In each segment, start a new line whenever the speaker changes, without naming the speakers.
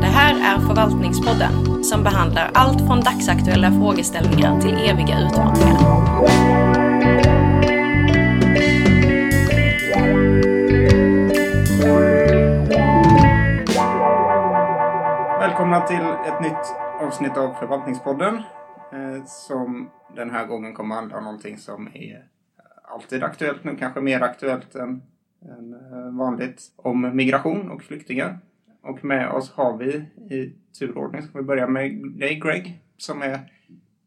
Det här är Förvaltningspodden som behandlar allt från dagsaktuella frågeställningar till eviga utmaningar.
Välkomna till ett nytt avsnitt av Förvaltningspodden. Eh, som den här gången kommer handla om någonting som är alltid aktuellt, men kanske mer aktuellt än, än eh, vanligt, om migration och flyktingar. Och med oss har vi i turordning, ska vi börja med dig Greg, som är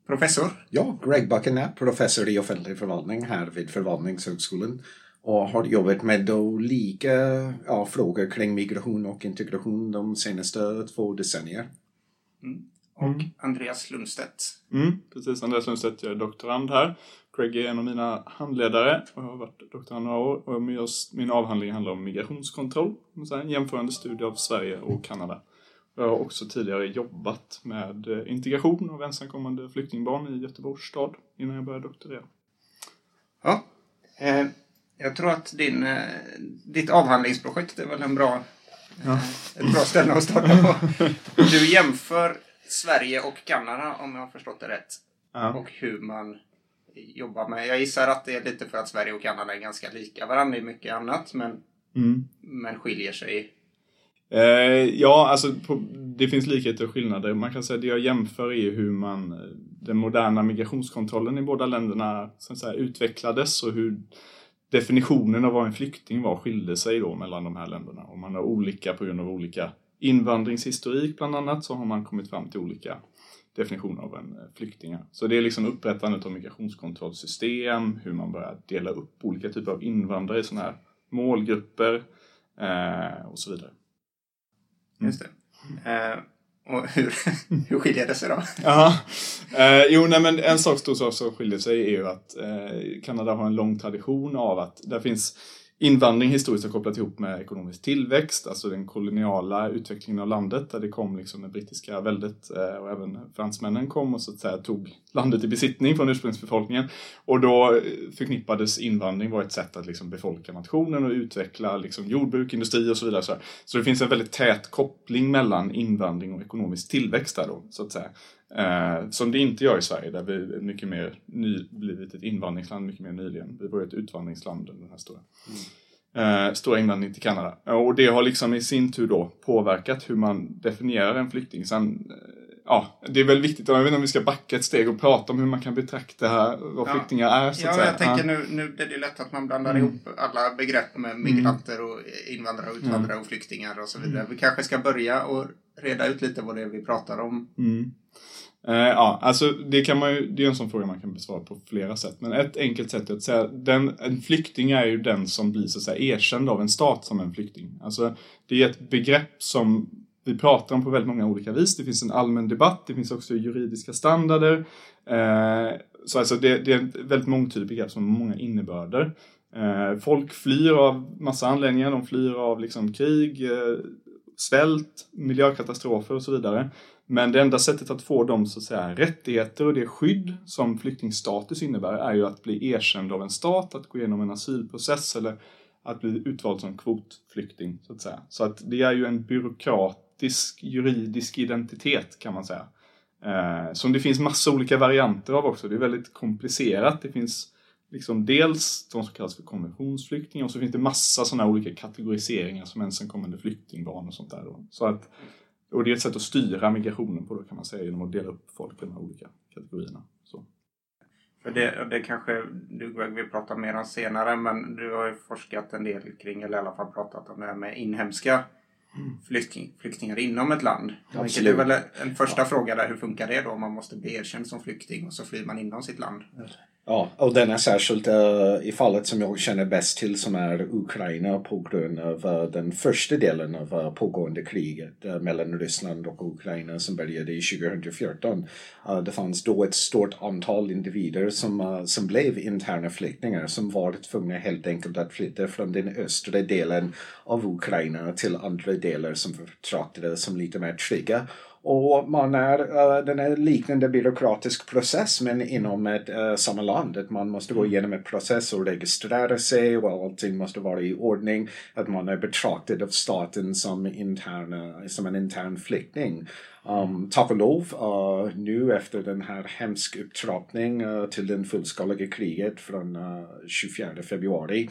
professor.
Ja, Greg Buckenap, professor i offentlig förvaltning här vid Förvaltningshögskolan och har jobbat med olika ja, frågor kring migration och integration de senaste två decennier.
Mm. Och Andreas Lundstedt.
Mm, precis, Andreas Lundstedt, jag är doktorand här. Craig är en av mina handledare och jag har varit doktorand några år. Och min avhandling handlar om migrationskontroll, en jämförande studie av Sverige och Kanada. Jag har också tidigare jobbat med integration av ensamkommande flyktingbarn i Göteborgs stad innan jag började doktorera.
Ja, eh, jag tror att din, eh, ditt avhandlingsprojekt är väl en bra, ja. eh, ett bra ställe att starta på. Du jämför Sverige och Kanada om jag har förstått det rätt. Ja. Och hur man jobbar med. Jag gissar att det är lite för att Sverige och Kanada är ganska lika varandra i mycket annat men, mm. men skiljer sig.
Eh, ja, alltså på, det finns likheter och skillnader. Man kan säga att det jag jämför är hur man den moderna migrationskontrollen i båda länderna så säga, utvecklades och hur definitionen av vad en flykting var skilde sig då mellan de här länderna. Och man har olika på grund av olika invandringshistorik bland annat så har man kommit fram till olika definitioner av en eh, flykting. Så det är liksom upprättandet av migrationskontrollsystem, hur man börjar dela upp olika typer av invandrare i sådana här målgrupper eh, och så vidare.
Mm. Just det. Eh, och hur, hur skiljer det sig då?
Ja, eh, jo, nej, men en sak stor sak som skiljer sig är ju att eh, Kanada har en lång tradition av att där finns invandring historiskt har kopplat ihop med ekonomisk tillväxt, alltså den koloniala utvecklingen av landet där det kom liksom det brittiska väldet eh, och även fransmännen kom och så att säga tog landet i besittning från ursprungsbefolkningen. Och då eh, förknippades invandring var ett sätt att liksom befolka nationen och utveckla liksom jordbruk, industri och så vidare. Så det finns en väldigt tät koppling mellan invandring och ekonomisk tillväxt där då, så att säga. Eh, som det inte gör i Sverige där vi är mycket mer ny, blivit ett invandringsland mycket mer nyligen. Vi var ett utvandringsland under den här stora, mm. eh, stora invandringen till Kanada. Och det har liksom i sin tur då påverkat hur man definierar en flykting. Sen, eh, ja, det är väl viktigt, jag vet inte om vi ska backa ett steg och prata om hur man kan betrakta vad ja. flyktingar är. Så
ja, jag tänker nu, nu det är det lätt att man blandar mm. ihop alla begrepp med migranter och invandrare och utvandrare mm. och flyktingar och så vidare. Vi kanske ska börja och reda ut lite vad det är vi pratar om.
Mm. Eh, ja, alltså det kan man ju, det är en sån fråga man kan besvara på flera sätt. Men ett enkelt sätt är att säga, den, en flykting är ju den som blir så att säga erkänd av en stat som en flykting. Alltså det är ett begrepp som vi pratar om på väldigt många olika vis. Det finns en allmän debatt, det finns också juridiska standarder. Eh, så alltså det, det är ett väldigt mångtydigt begrepp som har många innebörder. Eh, folk flyr av massa anledningar, de flyr av liksom krig, eh, svält, miljökatastrofer och så vidare. Men det enda sättet att få de så att säga, rättigheter och det skydd som flyktingstatus innebär är ju att bli erkänd av en stat, att gå igenom en asylprocess eller att bli utvald som kvotflykting. Så att säga. Så att det är ju en byråkratisk juridisk identitet kan man säga. Eh, som det finns massa olika varianter av också. Det är väldigt komplicerat. Det finns liksom dels de som kallas för konventionsflyktingar och så finns det massa sådana olika kategoriseringar som ensamkommande flyktingbarn och sånt där. Då. Så att och det är ett sätt att styra migrationen på då kan man säga genom att dela upp folk i de här olika kategorierna. Så.
För det, det kanske du vill prata mer om senare men du har ju forskat en del kring, eller i alla fall pratat om det här med inhemska mm. flykting, flyktingar inom ett land. Absolut. Det är väl en första ja. fråga där, hur funkar det då om man måste bli erkänd som flykting och så flyr man inom sitt land?
Ja, och den är särskilt uh, i fallet som jag känner bäst till som är Ukraina på grund av uh, den första delen av uh, pågående kriget mellan Ryssland och Ukraina som började i 2014. det fanns då ett stort antal individer som, som blev interna flyktingar som var tvungna helt enkelt att flytta från den östra delen av Ukraina till andra delar som betraktades som lite mer trygga och man är, uh, den är liknande byråkratisk process men inom ett uh, samma land. Att man måste gå igenom en process och registrera sig och allting måste vara i ordning. Att man är betraktad av staten som, interna, som en intern flykting. Um, tack och lov, uh, nu efter den här hemska upptrappning uh, till den fullskaliga kriget från uh, 24 februari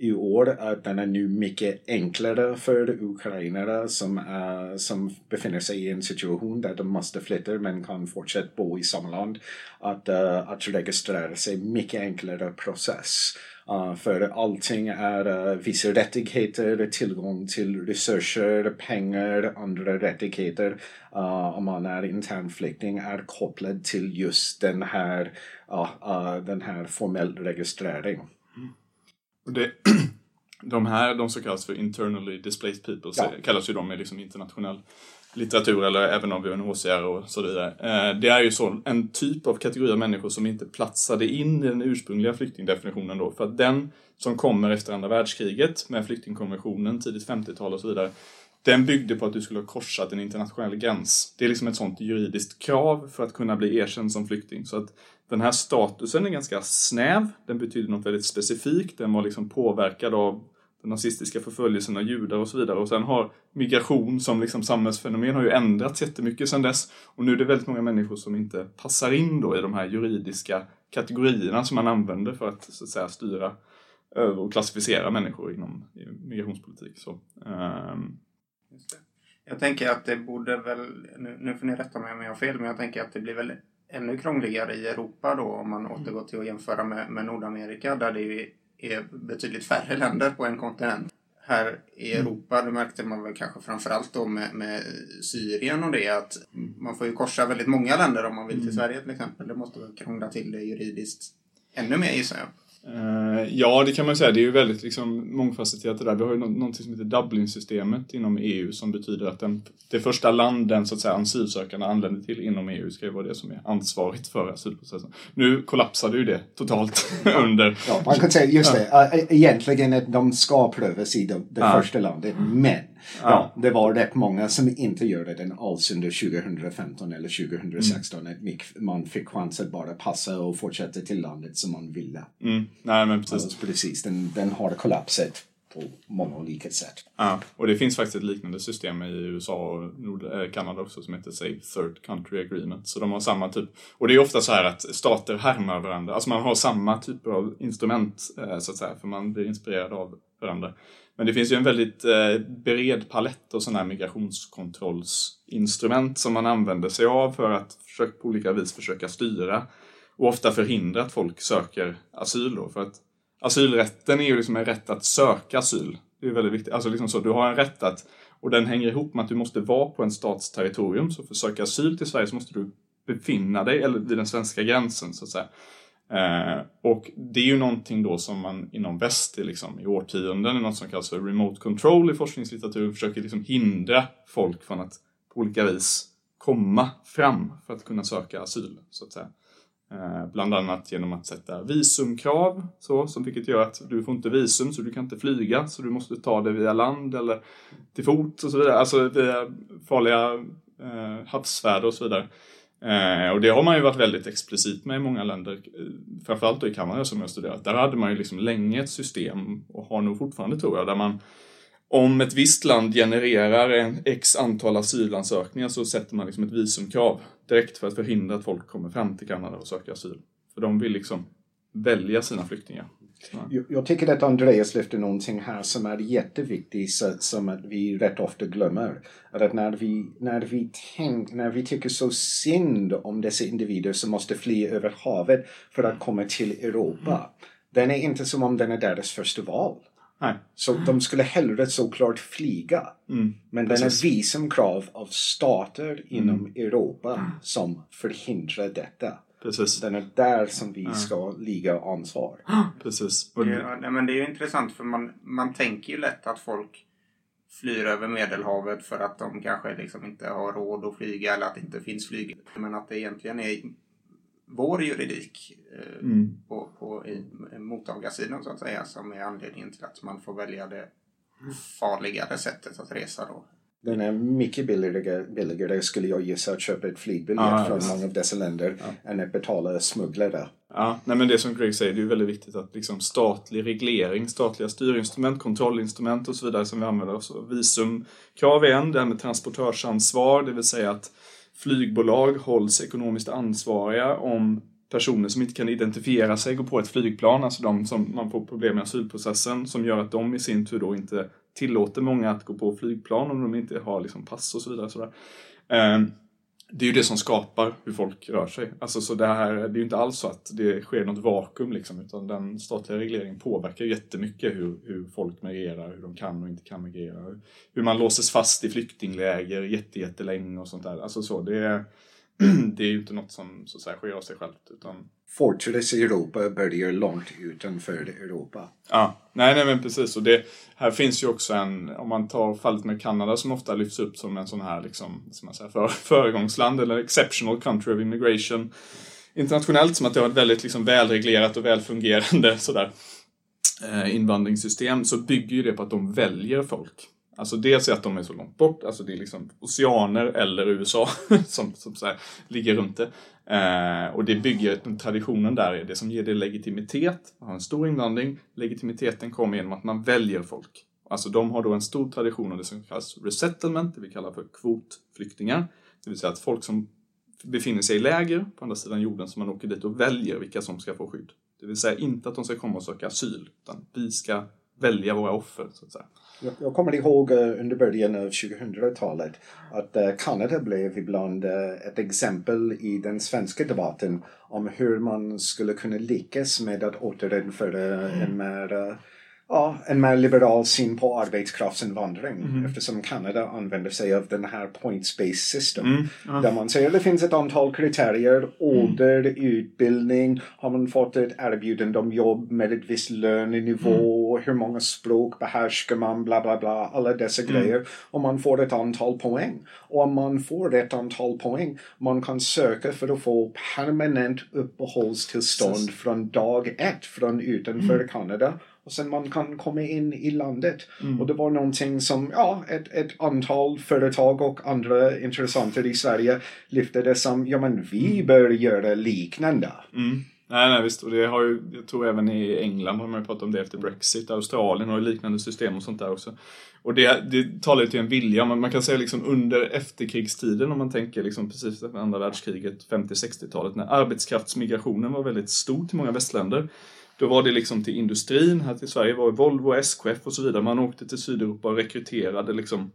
i år att den är nu mycket enklare för ukrainare som, uh, som befinner sig i en situation där de måste flytta men kan fortsätta bo i samma land. Att, uh, att registrera sig mycket enklare process. Uh, för allting är uh, vissa rättigheter, tillgång till resurser, pengar, andra rättigheter uh, om man är internflykting är kopplad till just den här, den här formell registrering.
Det, de här, de som kallas för internally displaced people, ja. kallas ju de i liksom internationell litteratur eller även av UNHCR och så vidare. Eh, det är ju så en typ av kategori av människor som inte platsade in i den ursprungliga flyktingdefinitionen då. För att den som kommer efter andra världskriget med flyktingkonventionen, tidigt 50-tal och så vidare, den byggde på att du skulle ha korsat en internationell gräns. Det är liksom ett sånt juridiskt krav för att kunna bli erkänd som flykting. Så att den här statusen är ganska snäv. Den betyder något väldigt specifikt. Den var liksom påverkad av den nazistiska förföljelsen av judar och så vidare. Och sen har migration som liksom samhällsfenomen har ju ändrats jättemycket sedan dess. Och nu är det väldigt många människor som inte passar in då i de här juridiska kategorierna som man använder för att, så att säga, styra över och klassificera människor inom migrationspolitik. Så, um...
Jag tänker att det borde väl, nu, nu får ni rätta mig om jag har fel, men jag tänker att det blir väl ännu krångligare i Europa då om man återgår till att jämföra med, med Nordamerika där det ju är betydligt färre länder på en kontinent. Här i mm. Europa, det märkte man väl kanske framförallt då med, med Syrien och det att man får ju korsa väldigt många länder om man vill till mm. Sverige till exempel. Det måste väl krångla till det juridiskt ännu mer gissar jag.
Uh, ja, det kan man säga. Det är ju väldigt liksom, mångfacetterat det där. Vi har ju nå någonting som heter Dublin-systemet inom EU som betyder att den, det första land den så att säga, asylsökande anländer till inom EU ska ju vara det som är ansvarigt för asylprocessen. Nu kollapsade ju det totalt under...
Ja, man kan säga just det. Egentligen att de ska prövas i det, det ja. första landet, men Ja, det var rätt många som inte gjorde den alls under 2015 eller 2016. Mm. Man fick chans att bara passa och fortsätta till landet som man ville.
Mm. Nej, men precis.
Alltså, precis. Den, den har kollapsat på många olika sätt.
Ja, och det finns faktiskt ett liknande system i USA och Nord äh, Kanada också som heter Say Third Country Agreement. Så de har samma typ. Och det är ofta så här att stater härmar varandra. Alltså man har samma typer av instrument äh, så att säga, för man blir inspirerad av varandra. Men det finns ju en väldigt eh, bred palett av sådana här migrationskontrollsinstrument som man använder sig av för att på olika vis försöka styra och ofta förhindra att folk söker asyl. Då, för att asylrätten är ju liksom en rätt att söka asyl. Det är väldigt viktigt. Alltså liksom så, du har en rätt att, och den hänger ihop med att du måste vara på en stats territorium. Så för att söka asyl till Sverige så måste du befinna dig eller vid den svenska gränsen så att säga. Eh, och det är ju någonting då som man inom väst liksom, i årtionden, något som kallas för remote control i forskningslitteraturen, försöker liksom hindra folk från att på olika vis komma fram för att kunna söka asyl. så att säga. Eh, bland annat genom att sätta visumkrav, så, som vilket gör att du får inte visum så du kan inte flyga, så du måste ta det via land eller till fot och så vidare, alltså via farliga eh, havsfärder och så vidare. Eh, och det har man ju varit väldigt explicit med i många länder, eh, framförallt då i Kanada som jag har studerat. Där hade man ju liksom länge ett system, och har nog fortfarande tror jag, där man om ett visst land genererar en x antal asylansökningar så sätter man liksom ett visumkrav direkt för att förhindra att folk kommer fram till Kanada och söker asyl. För de vill liksom välja sina flyktingar.
Jag, jag tycker att Andreas lyfter någonting här som är jätteviktigt som att vi rätt ofta glömmer. Att när vi, när, vi tänk, när vi tycker så synd om dessa individer som måste fly över havet för att komma till Europa. Mm. Den är inte som om den är deras första val.
Nej.
Så de skulle hellre såklart flyga.
Mm,
men den är visumkrav av stater inom mm. Europa som förhindrar detta.
Precis.
Den är där som vi ska ligga ansvar.
Precis.
Ja, nej, men det är ju intressant för man, man tänker ju lätt att folk flyr över Medelhavet för att de kanske liksom inte har råd att flyga eller att det inte finns flyg. Men att det egentligen är vår juridik eh, mm. på, på i, mottagarsidan så att säga som är anledningen till att man får välja det farligare sättet att resa då.
Den är mycket billigare, billigare skulle jag gissa att köpa ett flygbiljett
Ja,
från många av dessa länder än att betala smugglare.
Ja, nej men det som Greg säger, det är väldigt viktigt att liksom statlig reglering, statliga styrinstrument, kontrollinstrument och så vidare som vi använder oss av. Visumkrav är en, det här med transportörsansvar, det vill säga att flygbolag hålls ekonomiskt ansvariga om personer som inte kan identifiera sig går på ett flygplan, alltså de som man får problem med asylprocessen, som gör att de i sin tur då inte tillåter många att gå på flygplan om de inte har liksom pass och så vidare. Sådär. Ehm, det är ju det som skapar hur folk rör sig. Alltså, så det, här, det är ju inte alls så att det sker något vakuum, liksom, utan den statliga regleringen påverkar jättemycket hur, hur folk migrerar, hur de kan och inte kan migrera. Hur man låses fast i flyktingläger jättelänge och sånt där. Alltså, så, det, är, det är ju inte något som så att säga, sker av sig självt. Utan,
Fortress Europa börjar långt utanför Europa.
Ja, nej, nej men precis. Och det, här finns ju också en, om man tar fallet med Kanada som ofta lyfts upp som en sån här liksom, ska man säga, för, föregångsland eller exceptional country of immigration internationellt som att det har ett väldigt liksom, välreglerat och välfungerande sådär, eh, invandringssystem så bygger ju det på att de väljer folk. Alltså dels är att de är så långt bort, alltså det är liksom oceaner eller USA som, som så här, ligger runt det. Eh, och det bygger, traditionen där är det som ger det legitimitet, man har en stor invandring, legitimiteten kommer genom att man väljer folk. Alltså de har då en stor tradition av det som kallas resettlement, det vi kallar för kvotflyktingar. Det vill säga att folk som befinner sig i läger på andra sidan jorden som man åker dit och väljer vilka som ska få skydd. Det vill säga inte att de ska komma och söka asyl, utan vi ska välja våra offer, så att säga.
Jag, jag kommer ihåg eh, under början av 2000-talet att eh, Kanada blev ibland eh, ett exempel i den svenska debatten om hur man skulle kunna lyckas med att återinföra en mer eh, Ja, en mer liberal syn på arbetskraftsinvandring eftersom Kanada använder sig av den här point-based system. Där man säger att det finns ett antal kriterier, ålder, utbildning, har man fått ett erbjudande om jobb med ett visst lönenivå, hur många språk behärskar man, bla bla bla, alla dessa grejer. Och man får ett antal poäng. Och om man får ett antal poäng, man kan söka för att få permanent uppehållstillstånd från dag ett från utanför Kanada och sen man kan komma in i landet. Och det var någonting som, ja, ett, ett antal företag och andra intressenter i Sverige lyfte det som, ja men vi bör göra liknande.
Mm. Nej, nej visst. Och det har ju, jag tror även i England har man pratat om det efter Brexit. Australien har ju liknande system och sånt där också. Och det, det talar ju till en vilja. Man, man kan säga liksom under efterkrigstiden om man tänker liksom precis efter andra världskriget, 50-60-talet, när arbetskraftsmigrationen var väldigt stor till många västländer. Då var det liksom till industrin, här till Sverige var det Volvo, SKF och så vidare. Man åkte till Sydeuropa och rekryterade liksom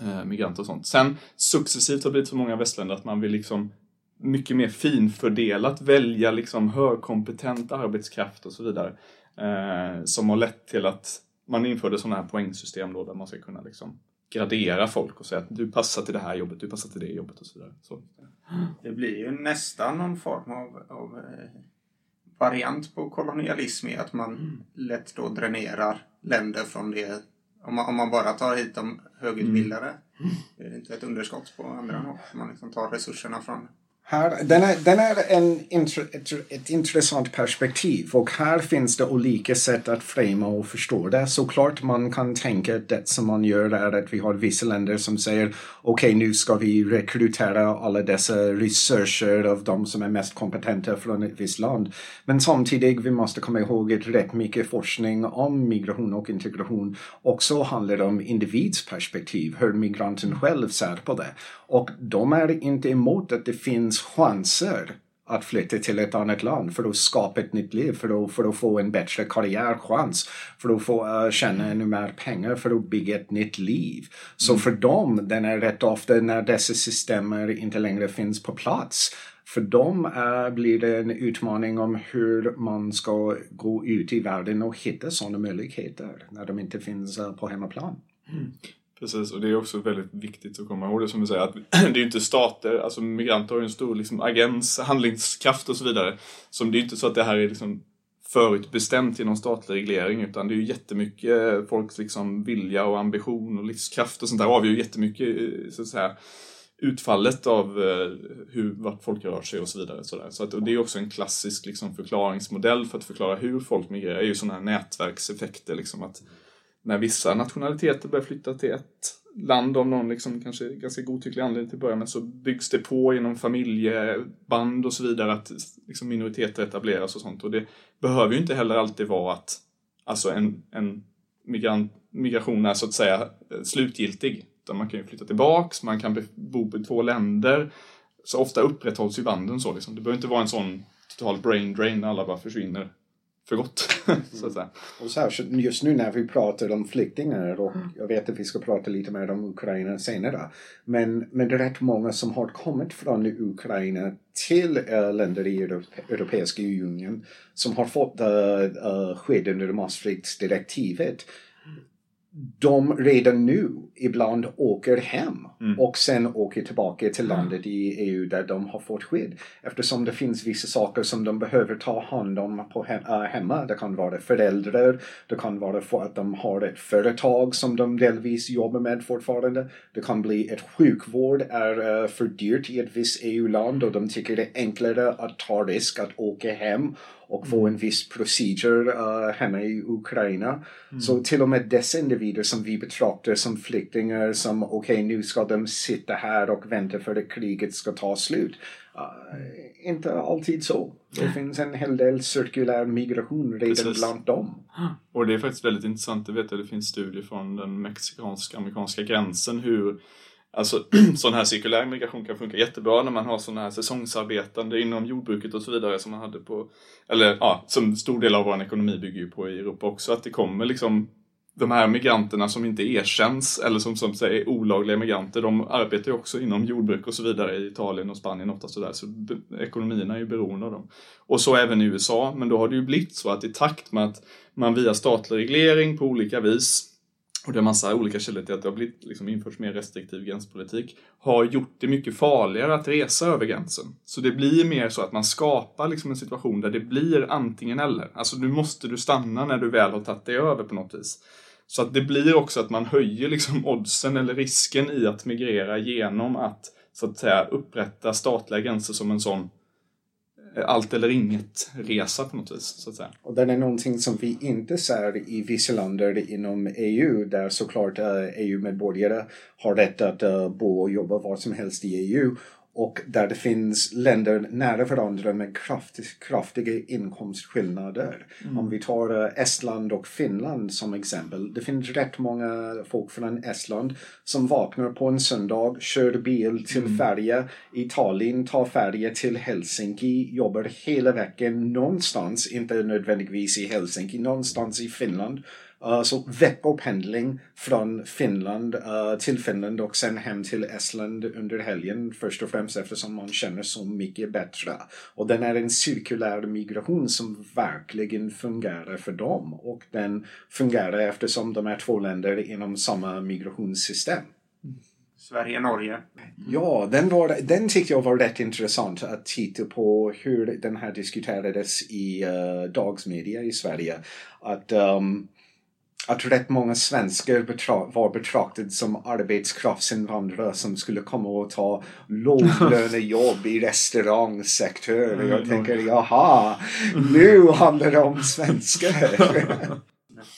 eh, migranter och sånt. Sen successivt har det blivit så många västländer att man vill liksom mycket mer finfördelat välja liksom högkompetent arbetskraft och så vidare. Eh, som har lett till att man införde sådana här poängsystem då där man ska kunna liksom gradera folk och säga att du passar till det här jobbet, du passar till det jobbet och så vidare. Så.
Det blir ju nästan någon form av, av eh, variant på kolonialism i att man lätt då dränerar länder från det. Om man, om man bara tar hit de högutbildade. Det är inte ett underskott på andra håll. Man liksom tar resurserna från
här, den, är, den är en intre, ett, ett intressant perspektiv och här finns det olika sätt att framea och förstå det. Såklart man kan tänka att det som man gör är att vi har vissa länder som säger okej nu ska vi rekrytera alla dessa resurser av de som är mest kompetenta från ett visst land. Men samtidigt vi måste komma ihåg att rätt mycket forskning om migration och integration också handlar om individsperspektiv, hur migranten själv ser på det. Och de är inte emot att det finns chanser att flytta till ett annat land för att skapa ett nytt liv, för att, för att få en bättre karriärchans, för att få uh, tjäna ännu mer pengar, för att bygga ett nytt liv. Så för dem, den är rätt ofta när dessa system inte längre finns på plats, för dem uh, blir det en utmaning om hur man ska gå ut i världen och hitta sådana möjligheter när de inte finns uh, på hemmaplan.
Precis, och det är också väldigt viktigt att komma ihåg det som vi säger att det är ju inte stater, alltså migranter har ju en stor liksom, agens, handlingskraft och så vidare. Så det är ju inte så att det här är liksom förutbestämt genom statlig reglering utan det är ju jättemycket eh, folks liksom vilja och ambition och livskraft och sånt där avgör ju jättemycket eh, så att säga utfallet av eh, hur, vart folk rör sig och så vidare. Så, där. så att, och det är också en klassisk liksom, förklaringsmodell för att förklara hur folk migrerar. Det är ju sådana här nätverkseffekter. Liksom, att när vissa nationaliteter börjar flytta till ett land av någon liksom, kanske ganska godtycklig anledning till att börja med så byggs det på genom familjeband och så vidare att liksom, minoriteter etableras och sånt. Och det behöver ju inte heller alltid vara att alltså en, en migrant, migration är så att säga eh, slutgiltig. Utan man kan ju flytta tillbaks, man kan bo i två länder. Så ofta upprätthålls ju banden så liksom. Det behöver inte vara en sån total brain drain när alla bara försvinner för gott. så att säga.
Och särskilt just nu när vi pratar om flyktingar och jag vet att vi ska prata lite mer om Ukraina senare. Men, men det är rätt många som har kommit från Ukraina till uh, länder i Europe, Europeiska unionen som har fått uh, uh, skydd under Maastrichtdirektivet de redan nu ibland åker hem mm. och sen åker tillbaka till landet i EU där de har fått skydd. Eftersom det finns vissa saker som de behöver ta hand om på he äh, hemma. Det kan vara föräldrar, det kan vara för att de har ett företag som de delvis jobbar med fortfarande. Det kan bli att sjukvård är uh, för dyrt i ett visst EU-land och de tycker det är enklare att ta risk att åka hem och få en viss procedure uh, hemma i Ukraina. Mm. Så till och med dessa individer som vi betraktar som flyktingar som okej okay, nu ska de sitta här och vänta för att kriget ska ta slut. Uh, inte alltid så. Det finns en hel del cirkulär migration redan Precis. bland dem.
Och det är faktiskt väldigt intressant. Jag vet att det finns studier från den mexikansk-amerikanska gränsen hur Alltså sån här cirkulär migration kan funka jättebra när man har sådana här säsongsarbetande inom jordbruket och så vidare som man hade på, eller ja, som stor del av vår ekonomi bygger ju på i Europa också, att det kommer liksom de här migranterna som inte erkänns eller som, som säger olagliga migranter, de arbetar ju också inom jordbruk och så vidare i Italien och Spanien ofta sådär, så ekonomierna är ju beroende av dem. Och så även i USA, men då har det ju blivit så att i takt med att man via statlig reglering på olika vis och det är massa olika källor till att det har blivit, liksom, införts mer restriktiv gränspolitik, har gjort det mycket farligare att resa över gränsen. Så det blir mer så att man skapar liksom en situation där det blir antingen eller. Alltså nu måste du stanna när du väl har tagit dig över på något vis. Så att det blir också att man höjer liksom oddsen eller risken i att migrera genom att så att säga upprätta statliga gränser som en sån Eh, allt eller inget resa på något vis. Så att säga.
Och den är någonting som vi inte ser i vissa länder inom EU där såklart eh, e EU-medborgare har rätt att eh, bo och jobba var som helst i EU och där det finns länder nära varandra med kraftig, kraftiga inkomstskillnader. Mm. Om vi tar eh, Estland och Finland som exempel. Det finns rätt många folk från Estland som vaknar på en söndag, kör bil till mm. färja i Tallinn, tar färja till Helsinki, jobbar hela veckan någonstans, inte nödvändigtvis i Helsinki, någonstans i Finland så veckopendling från Finland uh, till Finland och sen hem till Estland under helgen först och främst eftersom man känner så mycket bättre. Och den är en cirkulär migration som verkligen fungerar för dem och den fungerar eftersom de är två länder inom samma migrationssystem.
Sverige-Norge.
Ja, den, var, den tyckte jag var rätt intressant att titta på hur den här diskuterades i uh, dagsmedia i Sverige. Att um, att rätt många svenskar betra var betraktade som arbetskraftsinvandrare som skulle komma och ta låglönejobb i restaurangsektorn. Och jag tänker, jaha, nu handlar det om svenskar.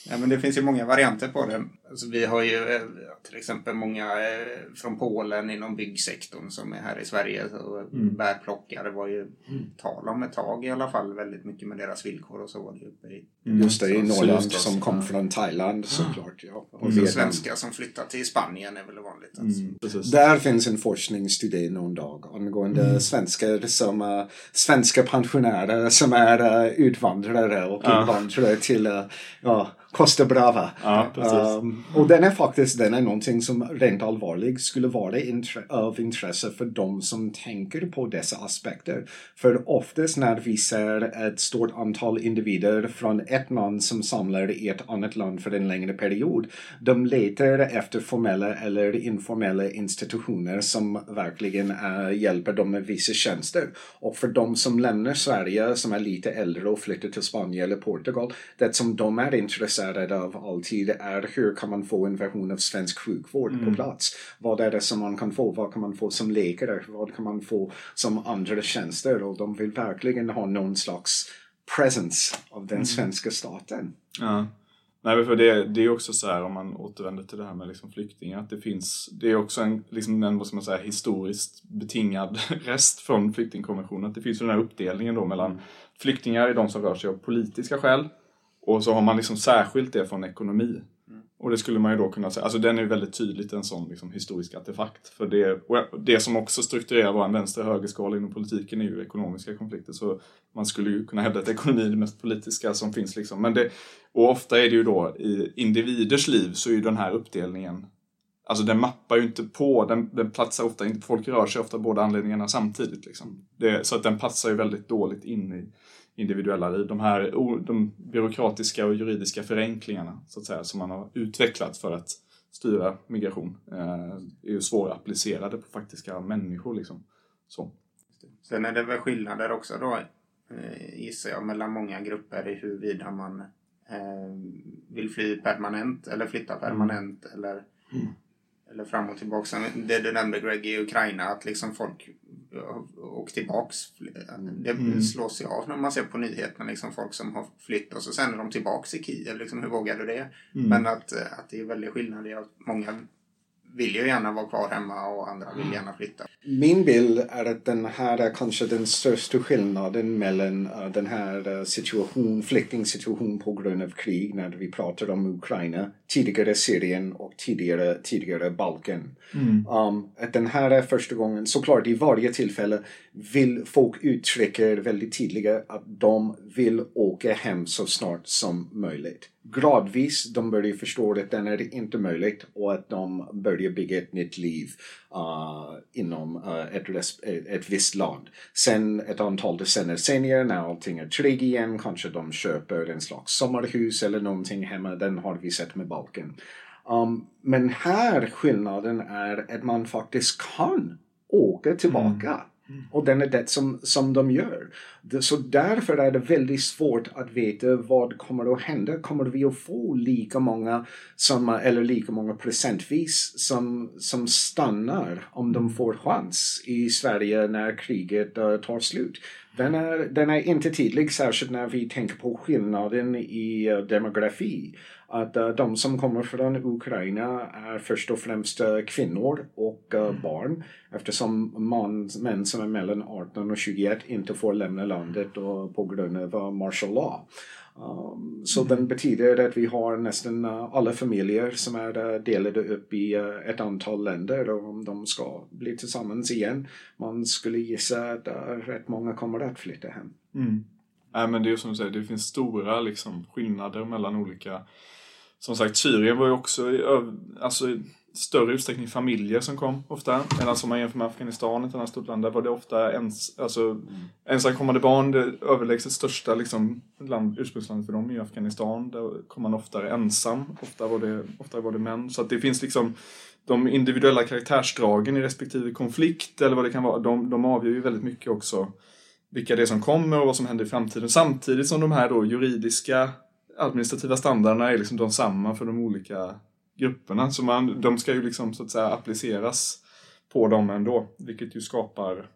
Ja, men det finns ju många varianter på det. Alltså, vi har ju eh, till exempel många eh, från Polen inom byggsektorn som är här i Sverige. Så mm. Bärplockare var ju mm. tal om ett tag i alla fall väldigt mycket med deras villkor och så var det uppe i.
Mm. Just det, i Norrland som kom från Thailand såklart. Ja.
Och mm. svenskar som flyttat till Spanien är väl vanligt. Alltså.
Mm, Där finns en forskningsstudie någon dag angående mm. svenskar som uh, svenska pensionärer som är uh, utvandrare och ja. invandrare till uh, ja, Costa Brava.
Ja,
um, och den är faktiskt den är någonting som rent allvarligt skulle vara intre av intresse för de som tänker på dessa aspekter. För oftast när vi ser ett stort antal individer från ett land som samlar i ett annat land för en längre period, de letar efter formella eller informella institutioner som verkligen uh, hjälper dem med vissa tjänster. Och för de som lämnar Sverige som är lite äldre och flyttar till Spanien eller Portugal, det som de är intresserade intresserad av alltid är hur kan man få en version av svensk sjukvård mm. på plats? Vad är det som man kan få? Vad kan man få som läkare? Vad kan man få som andra tjänster? Och de vill verkligen ha någon slags presence av den mm. svenska staten.
Ja. Nej, för det, det är också så här om man återvänder till det här med liksom flyktingar, att det finns, det är också en, liksom en vad ska man säga, historiskt betingad rest från flyktingkonventionen. Att det finns den här uppdelningen då mellan flyktingar är de som rör sig av politiska skäl och så har man liksom särskilt det från ekonomi. Och det skulle man ju då kunna säga, alltså den är ju väldigt tydligt en sån liksom historisk artefakt. För det, det som också strukturerar vår vänster och högerskala inom politiken är ju ekonomiska konflikter. Så man skulle ju kunna hävda att ekonomi är det mest politiska som finns. Liksom. Men det, och ofta är det ju då i individers liv så är ju den här uppdelningen Alltså den mappar ju inte på, den, den platsar ofta inte, folk rör sig ofta båda anledningarna samtidigt. Liksom. Det, så att den passar ju väldigt dåligt in i individuella liv. De här de byråkratiska och juridiska förenklingarna så att säga, som man har utvecklat för att styra migration eh, är ju svårapplicerade på faktiska människor. Liksom. Så.
Sen är det väl skillnader också då, eh, gissar jag, mellan många grupper i huruvida man eh, vill fly permanent eller flytta permanent mm. eller mm eller fram och tillbaka. Det du nämnde Greg i Ukraina, att liksom folk åker tillbaks. Det mm. slås ju av när man ser på nyheterna, liksom folk som har flytt och så sen är de tillbaks i Kiev. Liksom, hur vågar du det? Mm. Men att, att det är väldigt skillnad i att många vill ju gärna vara kvar hemma och andra vill gärna flytta.
Min bild är att den här är kanske den största skillnaden mellan uh, den här uh, situation, flyktingsituation på grund av krig när vi pratar om Ukraina, tidigare Syrien och tidigare, tidigare Balkan. Mm. Um, att den här är första gången, såklart i varje tillfälle vill folk uttrycka väldigt tydliga att de vill åka hem så snart som möjligt gradvis de börjar förstå att den är inte möjligt och att de börjar bygga ett nytt liv uh, inom uh, ett, ett visst land. Sen ett antal decennier senare när allting är tryggt igen kanske de köper en slags sommarhus eller någonting hemma. Den har vi sett med Balkan. Um, men här skillnaden är att man faktiskt kan åka tillbaka. Mm. Mm. Och den är det som, som de gör. Så därför är det väldigt svårt att veta vad kommer att hända. Kommer vi att få lika många som, eller lika många procentvis som, som stannar om de får chans i Sverige när kriget uh, tar slut? Den är, den är inte tydlig, särskilt när vi tänker på skillnaden i uh, demografi att uh, de som kommer från Ukraina är först och främst uh, kvinnor och uh, barn eftersom man, män som är mellan 18 och 21 inte får lämna landet och på grund av martial law. Um, så mm. den betyder att vi har nästan alla familjer som är delade upp i ett antal länder och om de ska bli tillsammans igen. Man skulle gissa att rätt många kommer att flytta hem.
Mm. Nej men det är som du säger, det finns stora liksom, skillnader mellan olika som sagt, Syrien var ju också i alltså, större utsträckning familjer som kom ofta. Medan som man jämför med Afghanistan, ett annat stort land, där var det ofta ens, alltså, mm. ensamkommande barn. Det överlägset största liksom, land, ursprungslandet för dem är ju Afghanistan. Där kom man oftare ensam. Ofta var det, ofta var det män. Så att det finns liksom de individuella karaktärsdragen i respektive konflikt eller vad det kan vara. De, de avgör ju väldigt mycket också vilka det är som kommer och vad som händer i framtiden. Samtidigt som de här då juridiska administrativa standarderna är liksom de samma för de olika grupperna. Så man, de ska ju liksom så att säga appliceras på dem ändå, vilket ju skapar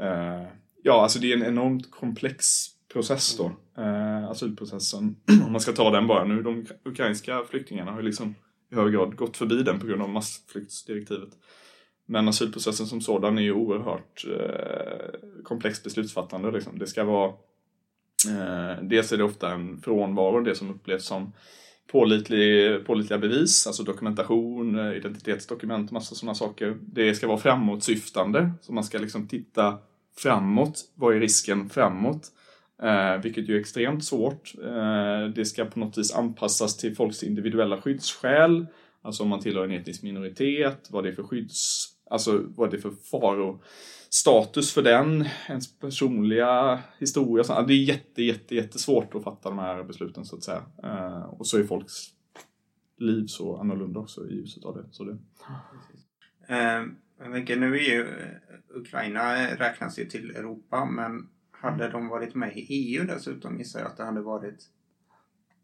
eh, Ja, alltså det är en enormt komplex process då, eh, asylprocessen. Om man ska ta den bara nu. De ukrainska flyktingarna har ju liksom i hög grad gått förbi den på grund av massflyktsdirektivet. Men asylprocessen som sådan är ju oerhört eh, komplext beslutsfattande. Liksom. Det ska vara Eh, dels är det ofta en frånvaro, det som upplevs som pålitlig, pålitliga bevis, alltså dokumentation, eh, identitetsdokument, massa sådana saker. Det ska vara framåtsyftande, så man ska liksom titta framåt. Vad är risken framåt? Eh, vilket ju är extremt svårt. Eh, det ska på något vis anpassas till folks individuella skyddsskäl. Alltså om man tillhör en etnisk minoritet, vad det är för skydds... Alltså vad det är för faror status för den, ens personliga historia. Så, det är jätte, jätte, jättesvårt att fatta de här besluten så att säga. Eh, och så är folks liv så annorlunda också i ljuset av det. Så det.
Eh, jag tänker, nu är ju eh, Ukraina räknas ju till Europa men hade de varit med i EU dessutom gissar jag att det hade varit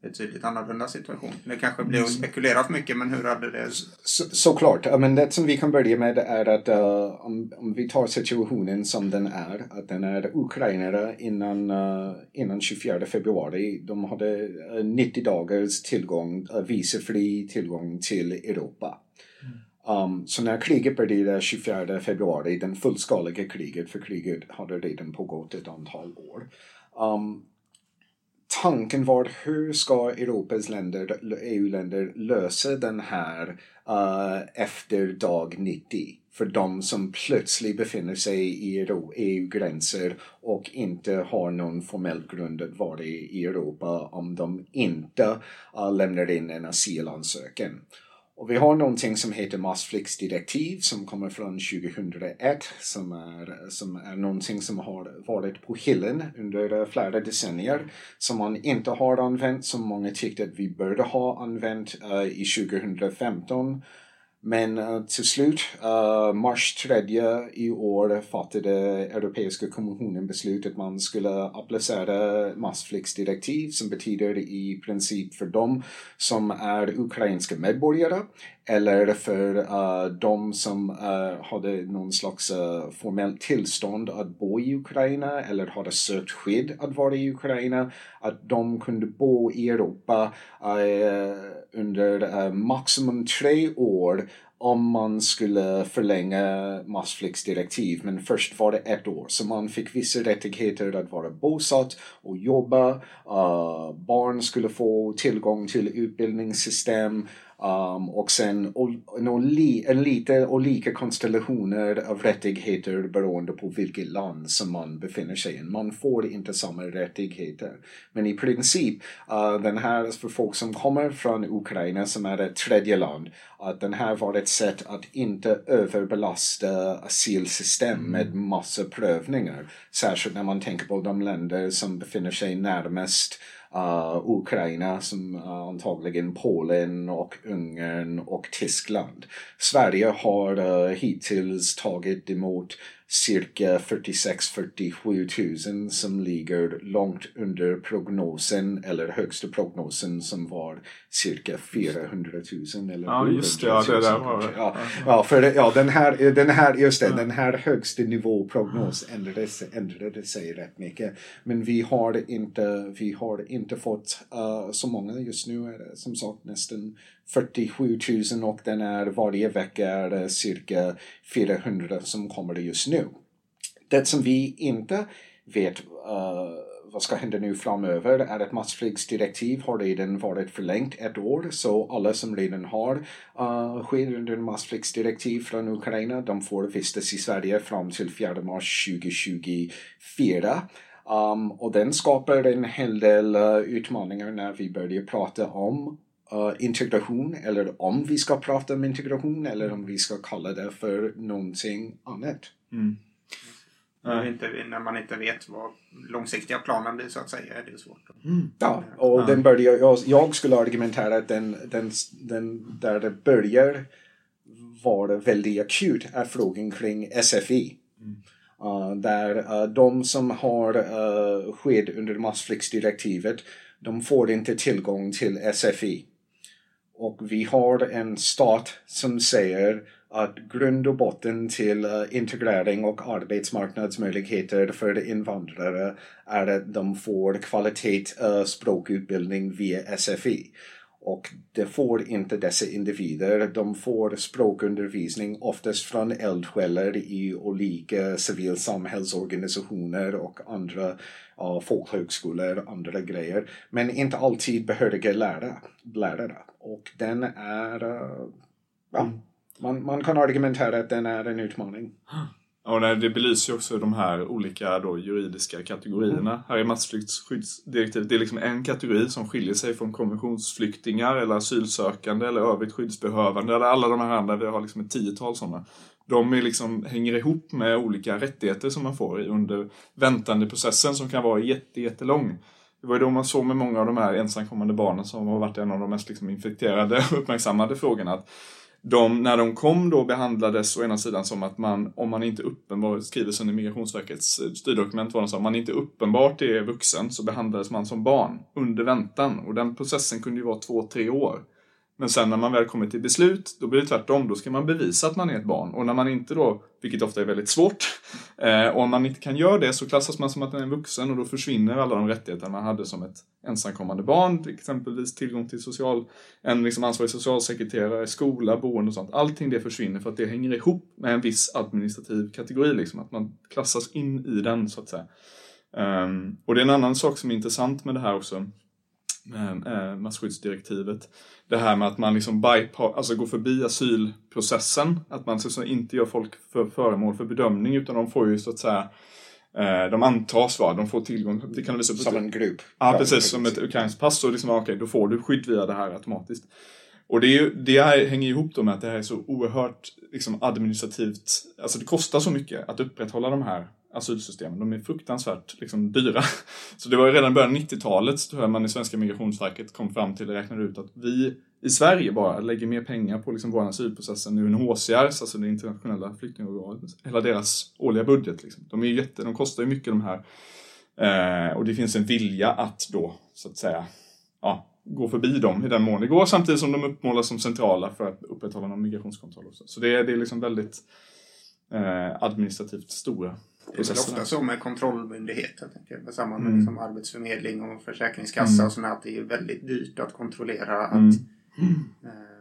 betydligt annorlunda situation. Det kanske blir att spekulera för mycket, men hur hade det...
Så, såklart, Ja, men det som vi kan börja med är att uh, om, om vi tar situationen som den är, att den är ukrainare innan, uh, innan 24 februari. De hade uh, 90 dagars tillgång, uh, visefri tillgång till Europa. Um, så när kriget började 24 februari, den fullskaliga kriget, för kriget hade redan pågått ett antal år. Um, tanken var hur ska Europas länder, EU-länder lösa den här uh, efter dag 90? För de som plötsligt befinner sig i EU-gränser e och inte har någon formell grund att vara i Europa om de inte uh, lämnar in en asylansökan. Och vi har någonting som heter massflyktsdirektiv som kommer från 2001 som är, som är någonting som har varit på hyllan under flera decennier som man inte har använt som många tyckte att vi borde ha använt uh, i 2015 men eh, till slut, eh, mars 3 i år fattade Europeiska kommissionen beslut att man skulle applicera massflyktsdirektiv som betyder i princip för dem som är ukrainska medborgare eller för uh, de som uh, hade någon slags uh, formellt tillstånd att bo i Ukraina eller hade sökt skydd att vara i Ukraina, att de kunde bo i Europa under maximum tre år om man skulle förlänga massflyktsdirektiv, men först var det ett år. Så man fick vissa rättigheter att vara bosatt och jobba. Uh, barn skulle få tillgång till utbildningssystem. Um, och sen och, och li, lite olika konstellationer av rättigheter beroende på vilket land som man befinner sig i. Man får inte samma rättigheter. Men i princip, uh, den här för folk som kommer från Ukraina som är ett tredje land, att den här var ett sätt att inte överbelasta asylsystem mm. med massa prövningar. Särskilt när man tänker på de länder som befinner sig närmast uh, Ukraina som uh, antagligen Polen och Ungern och Tyskland. Sverige har uh, hittills tagit emot cirka 46-47 000 som ligger långt under prognosen eller högsta prognosen som var cirka 400 000 eller
Ja just det, ja, det där var det.
Ja, ja, för det, ja, den här, den här, just det, ja. den här högsta nivå prognos ändrade, sig rätt mycket. Men vi har inte, vi har inte fått uh, så många just nu som sagt nästan 47 000 och den är varje vecka är det cirka 400 som kommer just nu. Det som vi inte vet uh, vad ska hända nu framöver är att massflygsdirektiv har redan varit förlängt ett år så alla som redan har eh, uh, skydd under massflygsdirektiv från Ukraina de får vistas i Sverige fram till 4 mars 2024. Um, och den skapar en hel del uh, utmaningar när vi börjar prata om integration eller om vi ska prata om integration eller om vi ska kalla det för någonting annat. Mm.
När, inte, när man inte vet vad långsiktiga planen blir så att säga är det svårt.
Mm. Ja, och ja. den börjar, jag, jag skulle argumentera att den, den, den där det börjar vara väldigt akut är frågan kring SFI. Mm. Uh, där uh, de som har uh, skydd under massflyktsdirektivet de får inte tillgång till SFI. Och vi har en stat som säger att grund och botten till eh, integrering och arbetsmarknadsmöjligheter för invandrare är att de får kvalitet eh, språkutbildning via SFI. Och det får inte dessa individer. De får språkundervisning oftast från eldsjälar i olika civilsamhällsorganisationer och andra uh, folkhögskolor och andra grejer. Men inte alltid behöriga lärare. lärare. Och den är... Uh, ja, mm. man, man kan argumentera att den är en utmaning.
Och nej, det belyser ju också de här olika då, juridiska kategorierna. Mm. Här är massflyktsskyddsdirektivet, det är liksom en kategori som skiljer sig från konventionsflyktingar eller asylsökande eller övrigt skyddsbehövande eller alla de här andra, vi har liksom ett tiotal sådana. De är liksom, hänger ihop med olika rättigheter som man får under väntandeprocessen som kan vara jätte, jättelång. Det var ju då man såg med många av de här ensamkommande barnen som har varit en av de mest liksom infekterade och uppmärksammade frågorna. Att de, när de kom då behandlades å ena sidan som att man, om man inte uppenbart, skrivelsen i Migrationsverkets eh, styrdokument var de så, om man inte uppenbart är vuxen så behandlades man som barn under väntan. Och den processen kunde ju vara två, tre år. Men sen när man väl kommer till beslut, då blir det tvärtom. Då ska man bevisa att man är ett barn. Och när man inte då, vilket ofta är väldigt svårt, eh, och om man inte kan göra det så klassas man som att man är en vuxen och då försvinner alla de rättigheter man hade som ett ensamkommande barn. Exempelvis tillgång till social, en liksom ansvarig socialsekreterare, skola, boende och sånt. Allting det försvinner för att det hänger ihop med en viss administrativ kategori. Liksom, att man klassas in i den så att säga. Um, och det är en annan sak som är intressant med det här också eh, masskyddsdirektivet. Det här med att man liksom alltså går förbi asylprocessen. Att man så inte gör folk för föremål för bedömning utan de får ju så att säga eh, de antas vara, de får tillgång, det kan visa
Som en grupp.
Ja, precis, som ett ukrainskt pass. Och liksom, okay, då får du skydd via det här automatiskt. Och det, är ju, det här hänger ihop då med att det här är så oerhört liksom, administrativt, alltså det kostar så mycket att upprätthålla de här asylsystemen. De är fruktansvärt liksom, dyra. Så det var ju redan i början av 90-talet tror jag man i svenska migrationsverket kom fram till och räknade ut att vi i Sverige bara lägger mer pengar på liksom vår asylprocess än UNHCR, alltså det internationella flyktingorganet, hela deras årliga budget. Liksom. De, är jätte, de kostar ju mycket de här. Eh, och det finns en vilja att då, så att säga, ja, gå förbi dem i den mån det går, samtidigt som de uppmålas som centrala för att upprätthålla någon migrationskontroll. Också. Så det är, det är liksom väldigt eh, administrativt stora
det är ofta så med kontrollmyndigheter. I samband med mm. liksom arbetsförmedling och försäkringskassa mm. och sånt att det är väldigt dyrt att kontrollera att
mm. Eh,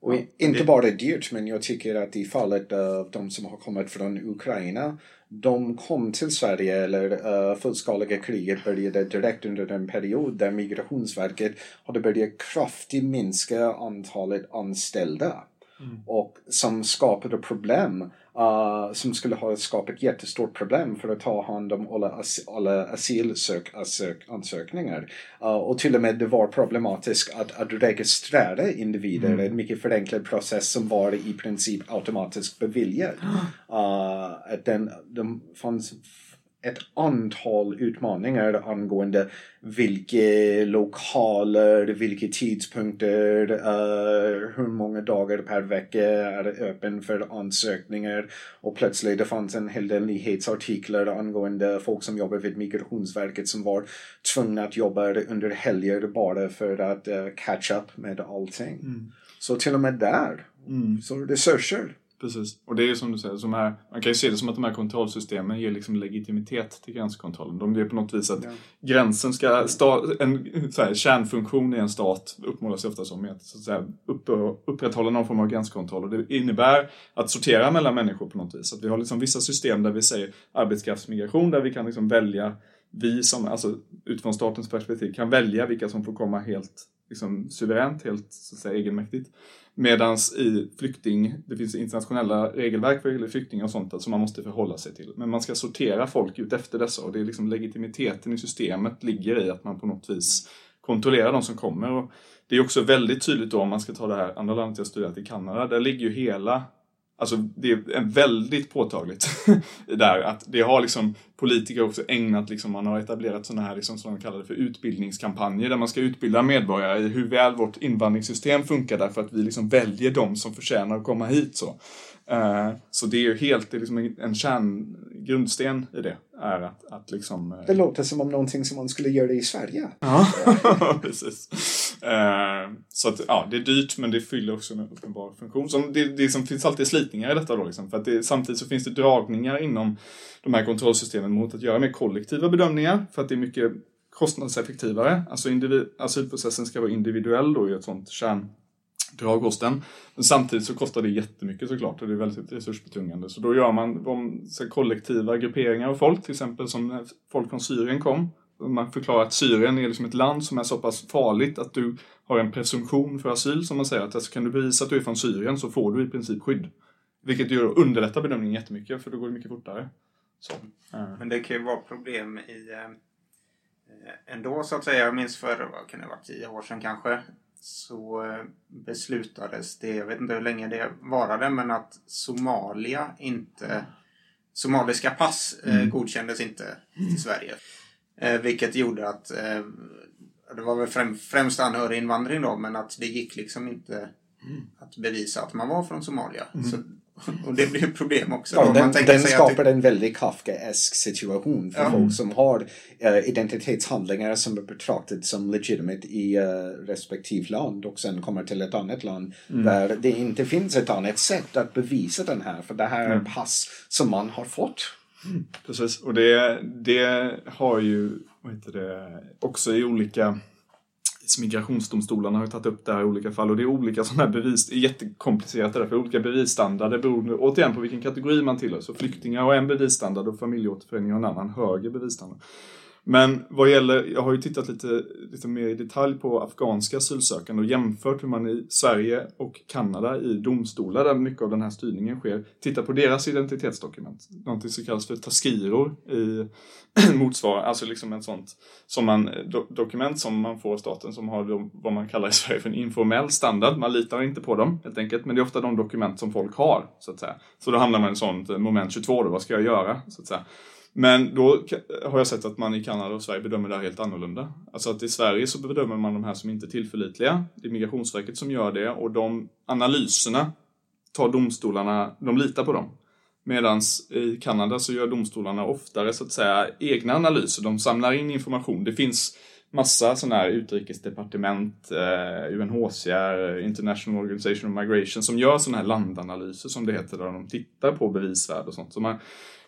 och inte bara dyrt, men jag tycker att i fallet av de som har kommit från Ukraina, de kom till Sverige, eller uh, fullskaliga kriget började direkt under den period där Migrationsverket hade börjat kraftigt minska antalet anställda. Mm. Och som skapade problem uh, som skulle ha skapat ett jättestort problem för att ta hand om alla, as alla asylansökningar. Uh, och till och med det var problematiskt att, att registrera individer, mm. en mycket förenklad process som var i princip automatiskt beviljad. Uh, att den, de fanns ett antal utmaningar angående vilka lokaler, vilka tidpunkter, uh, hur många dagar per vecka är det öppen för ansökningar och plötsligt det fanns en hel del nyhetsartiklar angående folk som jobbar vid Migrationsverket som var tvungna att jobba under helger bara för att uh, catch up med allting. Mm. Så till och med där, mm. så resurser.
Precis. Och det är som du säger, som här, man kan ju se det som att de här kontrollsystemen ger liksom legitimitet till gränskontrollen. De ger på något vis att ja. gränsen ska, sta, en så här, kärnfunktion i en stat uppmålas ofta som att, så att upp, upprätthålla någon form av gränskontroll. Och det innebär att sortera mellan människor på något vis. Att vi har liksom vissa system där vi säger arbetskraftsmigration, där vi kan liksom välja, vi som, alltså utifrån statens perspektiv, kan välja vilka som får komma helt liksom, suveränt, helt så att säga, egenmäktigt. Medans i flykting, det finns internationella regelverk för flyktingar och sånt som man måste förhålla sig till. Men man ska sortera folk ut efter dessa och det är liksom legitimiteten i systemet ligger i att man på något vis kontrollerar de som kommer. Och det är också väldigt tydligt då om man ska ta det här andra landet jag studerat i Kanada, där ligger ju hela Alltså det är väldigt påtagligt där att det har liksom politiker också ägnat, liksom, man har etablerat sådana här, liksom, som de kallar det för utbildningskampanjer där man ska utbilda medborgare i hur väl vårt invandringssystem funkar därför att vi liksom väljer de som förtjänar att komma hit. Så. Uh, så det är ju helt, det är liksom en kärn, grundsten i det. Är att, att liksom, uh...
Det låter som om någonting som man skulle göra i Sverige.
Ja, precis. Uh, så att, ja, det är dyrt men det fyller också en uppenbar funktion. Som det, det som finns alltid slitningar i detta då. Liksom, för att det, samtidigt så finns det dragningar inom de här kontrollsystemen mot att göra mer kollektiva bedömningar. För att det är mycket kostnadseffektivare. Alltså individ, asylprocessen ska vara individuell då i ett sånt kärn drag hos den. Men samtidigt så kostar det jättemycket såklart och det är väldigt resursbetungande. Så då gör man de, så kollektiva grupperingar av folk, till exempel som när folk från Syrien kom. Man förklarar att Syrien är liksom ett land som är så pass farligt att du har en presumtion för asyl som man säger att alltså, kan du bevisa att du är från Syrien så får du i princip skydd. Vilket gör underlättar bedömningen jättemycket för då går det mycket fortare. Så.
Eh. Men det kan ju vara problem i eh, eh, ändå så att säga. Jag minns för, vad kan det vara, tio år sedan kanske så eh, beslutades det, jag vet inte hur länge det varade, men att Somalia inte... Somaliska pass eh, mm. godkändes inte i Sverige. Eh, vilket gjorde att, det var väl främ, främst anhöriginvandring då, men att det gick liksom inte att bevisa att man var från Somalia. Så, och det blir ett problem också.
Ja, den, den skapar
att
en väldigt Kafkaesk situation för
Ja.
folk som har eh, identitetshandlingar som är betraktat som legitimate i uh, respektive land och sen kommer till ett annat land där det inte finns ett annat sätt att bevisa den här för det här är pass som man har fått.
Precis, och det, det har ju, vad heter det, också i olika Migrationsdomstolarna har ju tagit upp det här i olika fall och det är olika sådana här bevis, det är jättekomplicerat det där, för olika bevisstandarder beror återigen på vilken kategori man tillhör. Så flyktingar har en bevisstandard och familjeåterförening har en annan högre bevisstandard. Men vad gäller, jag har ju tittat lite, lite mer i detalj på afghanska asylsökande och jämfört hur man i Sverige och Kanada i domstolar där mycket av den här styrningen sker, tittar på deras identitetsdokument. Någonting som kallas för taskiror i motsvarande, alltså liksom ett sånt som man, eh, do, dokument som man får av staten som har de, vad man kallar i Sverige för en informell standard. Man litar inte på dem helt enkelt, men det är ofta de dokument som folk har så att säga. Så då hamnar man i ett sånt moment 22 då, vad ska jag göra? Så att säga. Men då har jag sett att man i Kanada och Sverige bedömer det här helt annorlunda. Alltså att i Sverige så bedömer man de här som inte är tillförlitliga. Det är Migrationsverket som gör det och de analyserna tar domstolarna, de litar på dem. Medan i Kanada så gör domstolarna oftare så att säga egna analyser. De samlar in information. Det finns massa sådana här utrikesdepartement, eh, UNHCR, International Organization of Migration som gör sådana här landanalyser som det heter där de tittar på bevisvärde och sånt. Så man,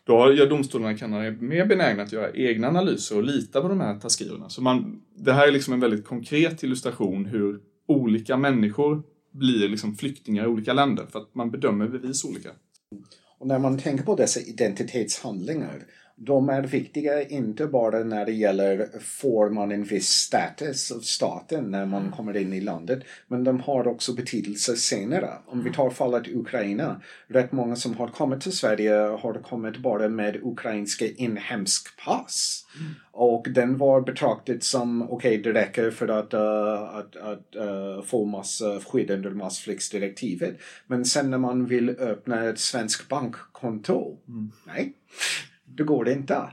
då gör domstolarna i Kanada mer benägna att göra egna analyser och lita på de här taskirerna. Så man, det här är liksom en väldigt konkret illustration hur olika människor blir liksom flyktingar i olika länder för att man bedömer bevis olika.
Och när man tänker på dessa identitetshandlingar, de är viktiga inte bara när det gäller får man en viss status av staten när man kommer in i landet, men de har också betydelse senare. Om vi tar fallet Ukraina, rätt många som har kommit till Sverige har kommit bara med ukrainska inhemsk pass. Och den var betraktad som, okej det räcker för att, eh, att, att eh, få massa skydd under massflyktsdirektivet. Men sen när man vill öppna ett svenskt bankkonto, nej, det går det inte.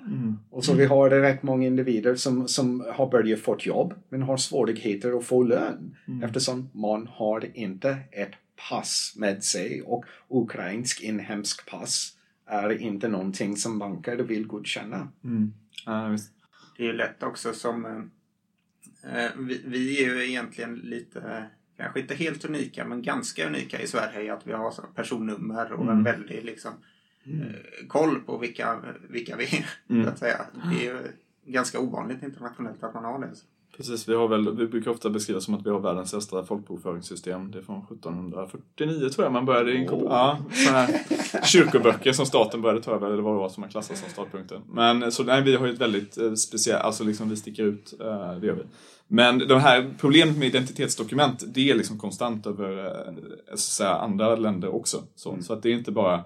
Och så vi har rätt många individer som, som har börjat få jobb men har svårigheter att få lön eftersom man har inte ett pass med sig och ukrainsk inhemsk pass är inte någonting som banker vill godkänna.
Ja, visst.
det är ju lätt också som... eh, vi, vi är ju egentligen lite, kanske inte helt unika, men ganska unika i Sverige att vi har personnummer och en väldig liksom, koll på vilka, vilka vi är. Så att säga. Det är ju ganska ovanligt internationellt att man har det.
Precis, vi har väl, vi brukar ofta beskriva som att vi har världens äldsta folkbokföringssystem. Det är från 1749 tror jag man började i
Oh.
ja, såna här kyrkoböcker som staten började ta över, eller vad det var som man klassade som startpunkten. Men så nej, vi har ju ett väldigt eh, speciellt, alltså liksom vi sticker ut, eh, det gör vi. Men det här problemet med identitetsdokument, det är liksom konstant över eh, så att säga, andra länder också. Så, så att det är inte bara Eh,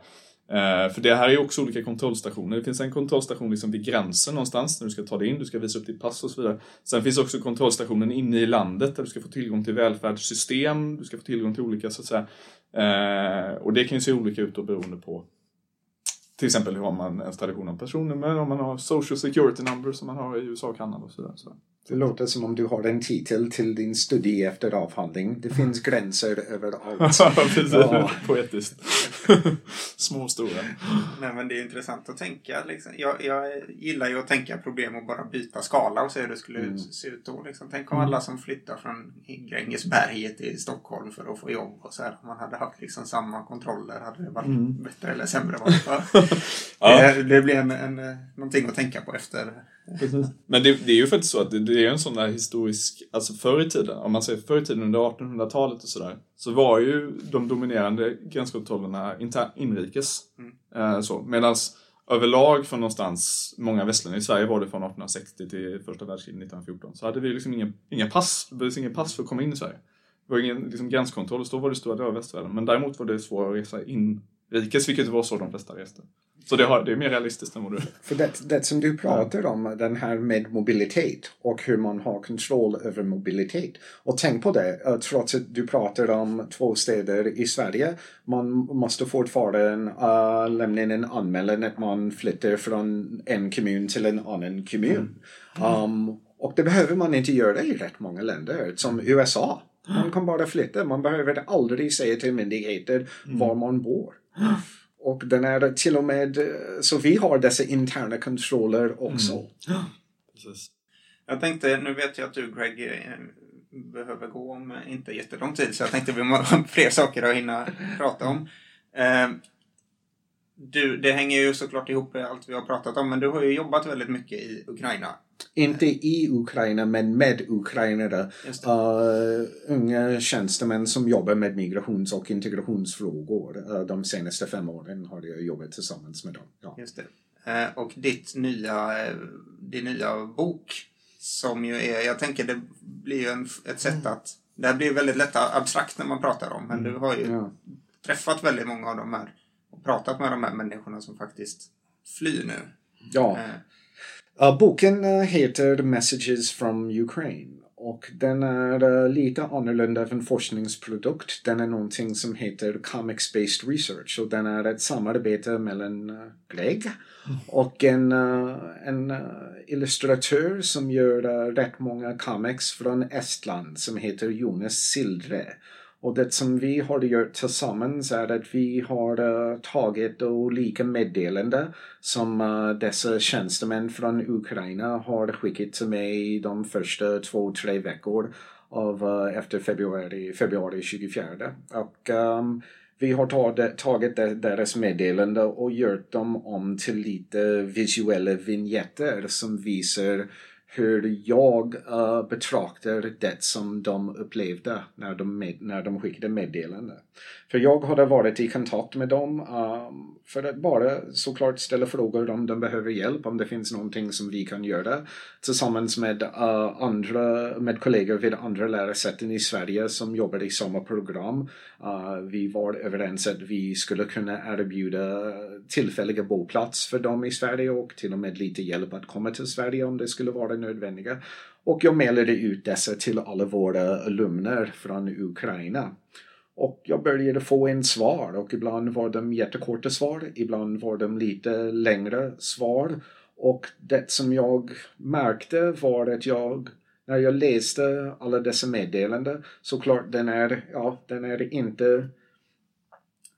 Eh, för det här är ju också olika kontrollstationer. Det finns en kontrollstation liksom vid gränsen någonstans när du ska ta dig in, du ska visa upp ditt pass och så vidare. Sen finns också kontrollstationen inne i landet där du ska få tillgång till välfärdssystem, du ska få tillgång till olika så att säga. Eh, och det kan ju se olika ut då beroende på till exempel hur har man en tradition av personnummer, om man har social security number som man har i USA och Kanada och sådär. Så.
Det låter som om du har en titel till din studie efter avhandling. Det finns gränser överallt.
Ja, precis.
Ja.
Poetiskt. Små och stora.
Nej, men det är intressant att tänka. Liksom. Jag, jag gillar ju att tänka problem och bara byta skala och se hur det skulle se ut då. Liksom. Tänk om alla som flyttar från Grängesberget till Stockholm för att få jobb och så här. Om man hade haft liksom samma kontroller. Hade det varit bättre eller sämre?
Ja.
det, det blir en, en, någonting att tänka på efter.
Men det, det är ju faktiskt så att det, det är en sån där historisk, alltså förr i tiden, om man säger förr i tiden under 1800-talet och sådär, så var ju de dominerande gränskontrollerna inter, inrikes. Eh, så. Medans överlag från någonstans, många västländer, i Sverige var det från 1860 till första världskriget 1914, så hade vi liksom inga, inga pass, det behövdes inga pass för att komma in i Sverige. Det var ingen liksom, gränskontroll, så då var det stora delar av västvärlden. Men däremot var det svårt att resa inrikes, vilket var så de flesta reste. Så det, har, det är mer realistiskt än vad du...
För det, det som du pratar om, den här med mobilitet och hur man har kontroll över mobilitet. Och tänk på det, eh, trots att du pratar om två städer i Sverige, man måste fortfarande uh, lämna in en anmälan att man flyttar från en kommun till en annan kommun. Um, och det behöver man inte göra i rätt många länder, som USA. Man kan bara flytta. Man behöver aldrig säga till myndigheter var man bor. Och den är till och med, så vi har dessa interna kontroller också. Mm.
Precis.
Jag tänkte, nu vet jag att du Greg eh, behöver gå om inte jättelång tid så jag tänkte vi har fler saker att hinna prata om. Eh, du, det hänger ju såklart ihop med allt vi har pratat om men du har ju jobbat väldigt mycket i Ukraina.
Inte i Ukraina men med ukrainare. Uh, unga tjänstemän som jobbar med migrations och integrationsfrågor. Uh, de senaste fem åren har jag jobbat tillsammans med dem. Ja.
Just det. Eh, Och ditt nya, din nya bok som ju är, jag tänker det blir ju en, ett sätt att, det här blir väldigt lätt abstrakt när man pratar om men du har ju
Ja.
träffat väldigt många av de här och pratat med de här människorna som faktiskt flyr nu.
Ja. Uh, boken eh, heter Messages from Ukraine och den är uh, lite annorlunda än en forskningsprodukt. Den är någonting som heter Comics Based Research och den är ett samarbete mellan uh, Greg och en, uh, en uh, illustratör som gör uh, rätt många comics från Estland som heter Jonas Sildre. Och det som vi har gjort tillsammans är att vi har uh, tagit olika meddelanden som uh, dessa tjänstemän från Ukraina har skickat till mig de första två, tre veckor av, uh, efter februari, februari 24. Och um, vi har tagit, tagit deras meddelande och gjort dem om till lite visuella vignetter som visar hur jag uh, betraktar det som de upplevde när de, med, när de skickade meddelande. För jag hade varit i kontakt med dem um, för att bara såklart ställa frågor om de behöver hjälp, om det finns någonting som vi kan göra tillsammans med uh, andra, med kollegor vid andra lärosäten i Sverige som jobbar i samma program. Uh, vi var överens att vi skulle kunna erbjuda tillfälliga boplats för dem i Sverige och till och med lite hjälp att komma till Sverige om det skulle vara nödvändiga. Och jag mälade ut dessa till alla våra alumner från Ukraina. Och jag började få in svar och ibland var de jättekorta svar, ibland var de lite längre svar. Och det som jag märkte var att jag, när jag läste alla dessa meddelanden, såklart den är, ja, den är inte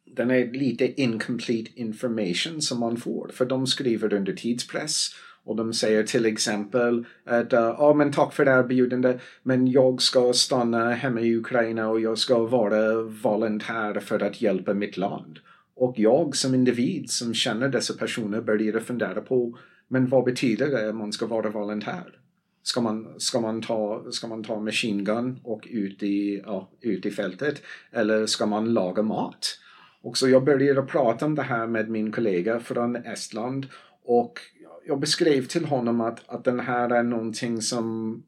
den är lite incomplete information som man får. För de skriver under tidspress och de säger till exempel att uh, ja men tack för det erbjudandet men jag ska stanna hemma i Ukraina och jag ska vara volontär för att hjälpa mitt land. Och jag som individ som känner dessa personer började fundera på men vad betyder det att man ska vara volontär? Ska man, ska man, ta, ska man ta machine gun och ut i, ja, ut i fältet? Eller ska man laga mat? Och så jag började prata om det här med min kollega från Estland och jag beskrev till honom att, att den här är någonting som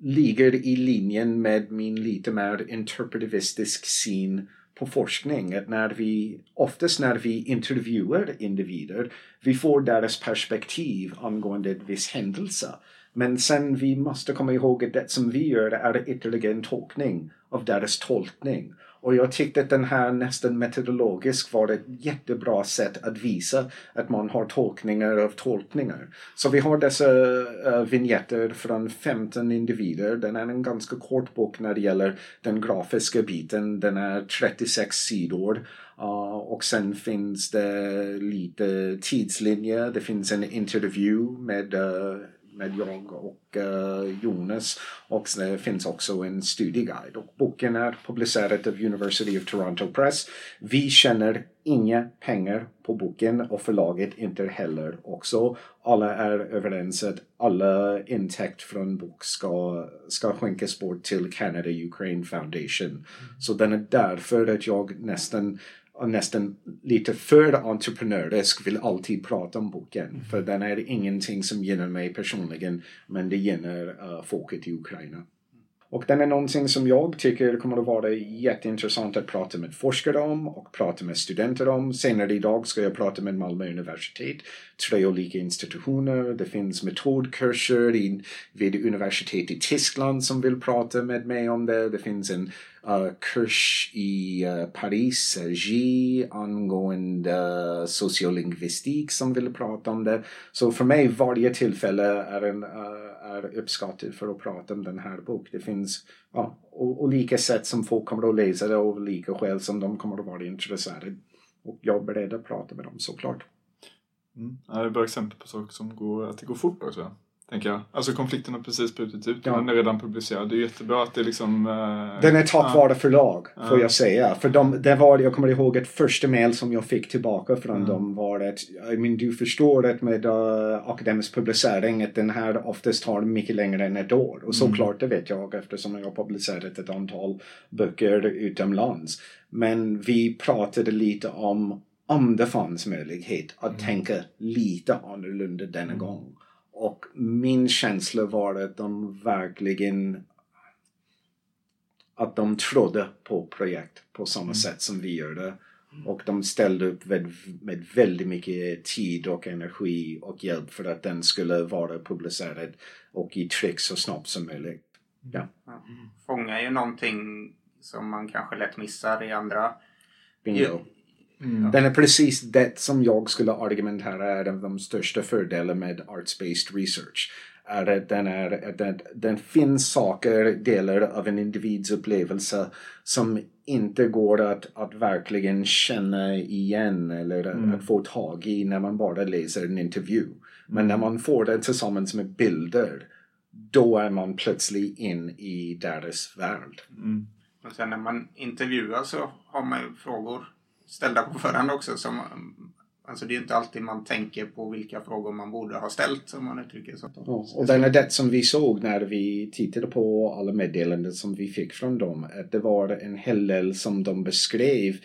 ligger i linjen med min lite mer interpretivistisk syn på forskning. Att när vi, oftast när vi intervjuar individer, vi får deras perspektiv angående en viss händelse. Men sen vi måste komma ihåg att det som vi gör är ytterligare en tolkning av deras tolkning. Och jag tyckte att den här nästan metodologiskt var ett jättebra sätt att visa att man har tolkningar av tolkningar. Så vi har dessa eh, uh, vignetter från 15 individer. Den är en ganska kort bok när det gäller den grafiska biten. Den är 36 sidor. Uh, och sen finns det lite tidslinjer. Det finns en intervju med uh, med jag och uh, Jonas och det finns också en studieguide. Och boken är publicerad av University of Toronto Press. Vi tjänar inga pengar på boken och förlaget inte heller också. Alla är överens att alla intäkt från bok ska, ska skänkas bort till Canada Ukraine Foundation. Så den är därför att jag nästan nästan lite för entreprenörisk vill alltid prata om boken. För den är ingenting som gynnar mig personligen men det gynnar uh, folket i Ukraina. Och den är någonting som jag tycker kommer att vara jätteintressant att prata med forskare om och prata med studenter om. Senare idag ska jag prata med Malmö universitet. Tre olika institutioner. Det finns metodkurser vid universitet i Tyskland som vill prata med mig om det. Det finns en uh, kurs i uh, Paris, J, angående uh, sociolingvistik som vill prata om det. Så för mig varje tillfälle är, en, uh, är uppskattat för att prata om den här boken. Det finns ja, olika sätt som folk kommer att läsa det och olika skäl som de kommer att vara intresserade. Och jag är beredd att prata med dem såklart.
Mm. Det är bra exempel på saker som går, att det går fort också. Tänker jag. Alltså konflikten har precis brutit ut. Ja. Den är redan publicerad. Det är jättebra att det liksom... Uh,
den är tack vare förlag, får jag säga. För de, det var, jag kommer ihåg ett första mail som jag fick tillbaka från uh. dem var att I mean, du förstår att med uh, akademisk publicering att den här oftast tar mycket längre än ett år. Och såklart mm. det vet jag eftersom jag har publicerat ett antal böcker utomlands. Men vi pratade lite om om det fanns möjlighet att mm. tänka lite annorlunda denna mm. gång. Och min känsla var att de verkligen att de trodde på projekt på samma mm. sätt som vi gör det. Och de ställde upp med, med väldigt mycket tid och energi och hjälp för att den skulle vara publicerad och i tryck så snabbt som möjligt. Ja.
Ja. Fånga är ju någonting som man kanske lätt missar i andra
Bingo. Mm. Den är precis det som jag skulle argumentera är en av de största fördelarna med arts-based research. Är att den, är, att den, den finns saker, delar av en individs upplevelse som inte går att, att verkligen känna igen eller mm. att få tag i när man bara läser en intervju. Men när man får det tillsammans med bilder då är man plötsligt in i deras värld.
Mm. Och sen när man intervjuar så har man ju frågor ställda på förhand också. Som, alltså det är inte alltid man tänker på vilka frågor man borde ha ställt som man uttrycker så.
Ja, och den är det som vi såg när vi tittade på alla meddelanden som vi fick från dem. Att det var en hel del som de beskrev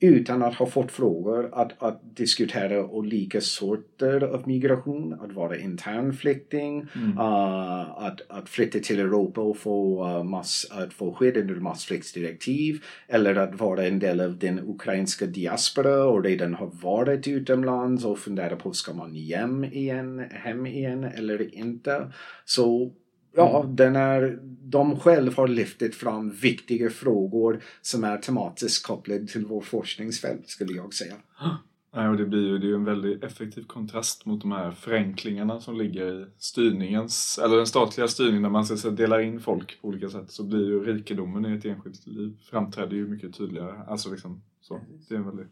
utan att ha fått frågor att, att diskutera olika sorter av migration, att vara internflykting, mm. uh, att, att flytta till Europa och få, uh, mass, att få skydd under massflyktsdirektiv eller att vara en del av den ukrainska diaspora och redan har varit utomlands och fundera på ska man hem igen, hem igen eller inte. Så ja, mm. den är, de själv har lyftit fram viktiga frågor som är tematiskt kopplade till vår forskningsfält skulle jag säga.
Nej, och det blir ju det är en väldigt effektiv kontrast mot de här förenklingarna som ligger i styrningens, eller den statliga styrningen när man så att delar in folk på olika sätt så blir ju rikedomen i ett enskilt liv framträder ju mycket tydligare. Alltså liksom så. Det är en väldigt...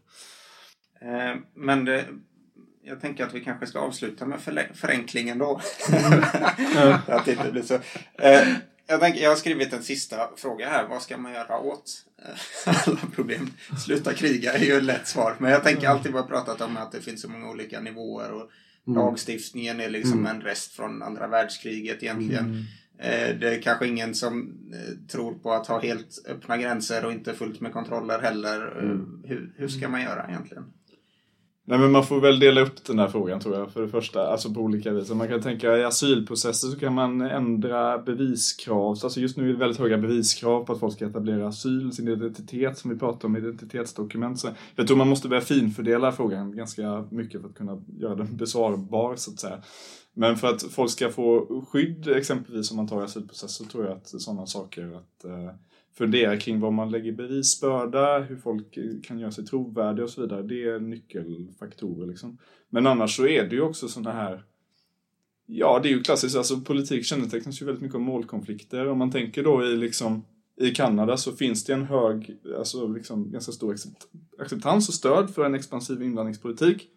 Eh, men det, jag tänker att vi kanske ska avsluta med förenklingen då. att det inte blir så. Eh, jag, tänker, jag har skrivit en sista fråga här. Vad ska man göra åt eh, alla problem? Sluta kriga är ju ett lätt svar. Men jag tänker alltid vad pratat om att det finns så många olika nivåer. Och mm. Lagstiftningen är liksom mm. en rest från andra världskriget egentligen. Mm. Eh, det är kanske ingen som tror på att ha helt öppna gränser och inte fullt med kontroller heller. Mm. Hur, hur ska man göra egentligen?
Nej men man får väl dela upp den här frågan tror jag för det första, alltså på olika vis. Man kan tänka i asylprocesser så kan man ändra beviskrav. Alltså just nu är det väldigt höga beviskrav på att folk ska etablera asyl, sin identitet som vi pratar om, identitetsdokument. Så jag tror man måste börja finfördela frågan ganska mycket för att kunna göra den besvarbar så att säga. Men för att folk ska få skydd exempelvis om man tar asylprocesser så tror jag att sådana saker att eh, fundera kring vad man lägger bevisbörda, hur folk kan göra sig trovärdiga och så vidare. Det är nyckelfaktorer liksom. Men annars så är det ju också sådana här Ja, det är ju klassiskt. Alltså politik kännetecknas ju väldigt mycket av målkonflikter. Om man tänker då i liksom i Kanada så finns det en hög, alltså liksom ganska stor acceptans och stöd för en expansiv invandringspolitik.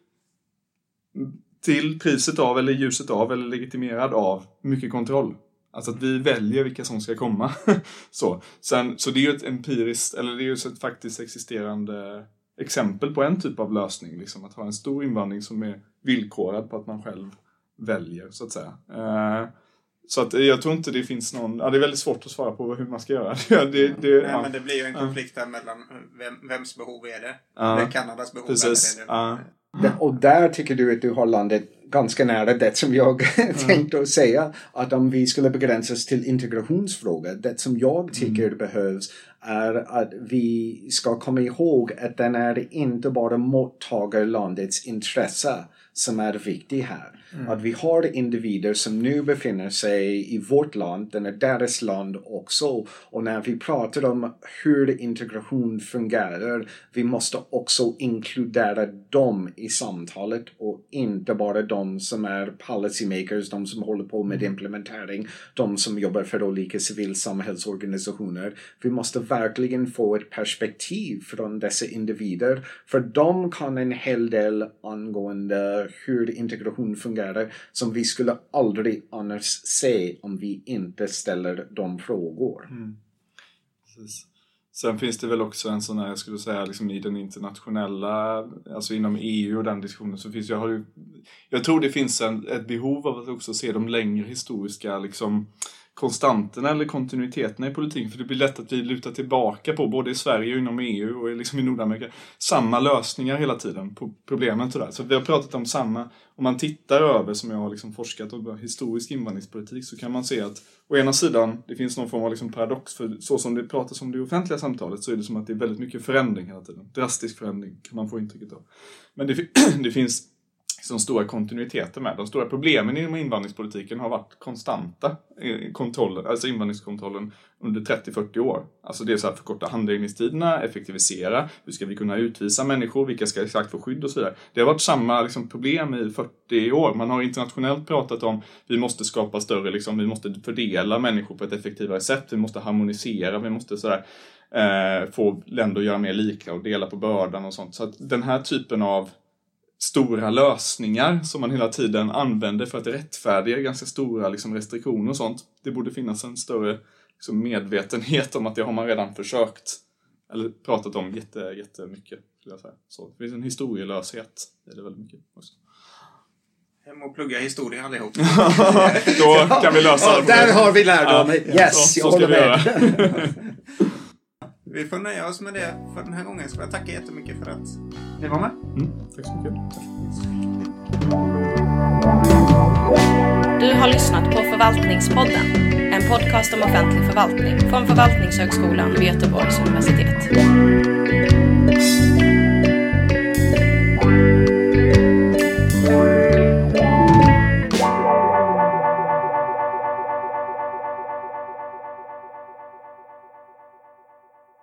Till priset av, eller ljuset av, eller legitimerad av mycket kontroll. Alltså att vi väljer vilka som ska komma. så. Sen, så det är ju ett empiriskt, eller det är ju ett faktiskt existerande exempel på en typ av lösning. Liksom, att ha en stor invandring som är villkorad på att man själv väljer, så att säga. Eh, så att jag tror inte det finns någon, ja det är väldigt svårt att svara på hur man ska göra. det,
det, Nej, ja. men det blir ju en konflikt där mellan vem, vems behov är det? Ja. Det är Kanadas behov
Precis. är det? Ja. Och där tycker du att du har landat ganska nära det som jag tänkte att säga. Att om vi skulle begränsa oss till integrationsfrågor, det som jag tycker mm. behövs är att vi ska komma ihåg att den är inte bara mottagarlandets intresse som är viktig här. Mm. Att vi har individer som nu befinner sig i vårt land, den är deras land också. Och när vi pratar om hur integration fungerar, vi måste också inkludera dem i samtalet och inte bara de som är policymakers, de som håller på med mm. implementering, de som jobbar för olika civilsamhällsorganisationer. Vi måste verkligen få ett perspektiv från dessa individer, för de kan en hel del angående hur integration fungerar som vi skulle aldrig annars se om vi inte ställer de frågor. Mm.
Sen finns det väl också en sån här, jag skulle säga, liksom i den internationella, alltså inom EU och den diskussionen så finns jag har ju, jag tror det finns en, ett behov av att också se de längre historiska liksom konstanterna eller kontinuiteterna i politiken. För det blir lätt att vi lutar tillbaka på, både i Sverige och inom EU och liksom i Nordamerika, samma lösningar hela tiden på problemen. Sådär. Så vi har pratat om samma, om man tittar över, som jag har liksom forskat om historisk invandringspolitik, så kan man se att å ena sidan, det finns någon form av liksom paradox, för så som det pratas om det offentliga samtalet så är det som att det är väldigt mycket förändring hela tiden. Drastisk förändring kan man få intrycket av. Men det, det finns liksom stora kontinuiteter med. De stora problemen inom invandringspolitiken har varit konstanta eh, kontroller, alltså invandringskontrollen under 30-40 år. Alltså det är så här förkorta handläggningstiderna, effektivisera, hur ska vi kunna utvisa människor, vilka ska exakt få skydd och så vidare. Det har varit samma liksom, problem i 40 år. Man har internationellt pratat om vi måste skapa större, liksom, vi måste fördela människor på ett effektivare sätt, vi måste harmonisera, vi måste sådär eh, få länder att göra mer lika och dela på bördan och sånt. Så att den här typen av stora lösningar som man hela tiden använder för att rättfärdiga ganska stora liksom, restriktioner och sånt. Det borde finnas en större liksom, medvetenhet om att det har man redan försökt eller pratat om jätte, jättemycket. Skulle jag säga. Så det finns en historielöshet i det väldigt mycket också.
Hem och plugga historia allihop.
Då kan vi lösa
ja, det. Där har vi lärdom. Ja, yes, så, jag så håller med.
Vi får nöja oss med det för den här gången. Så jag tacka jättemycket för att ni var med.
Mm, tack så mycket.
Du har lyssnat på Förvaltningspodden. En podcast om offentlig förvaltning från Förvaltningshögskolan vid Göteborgs universitet.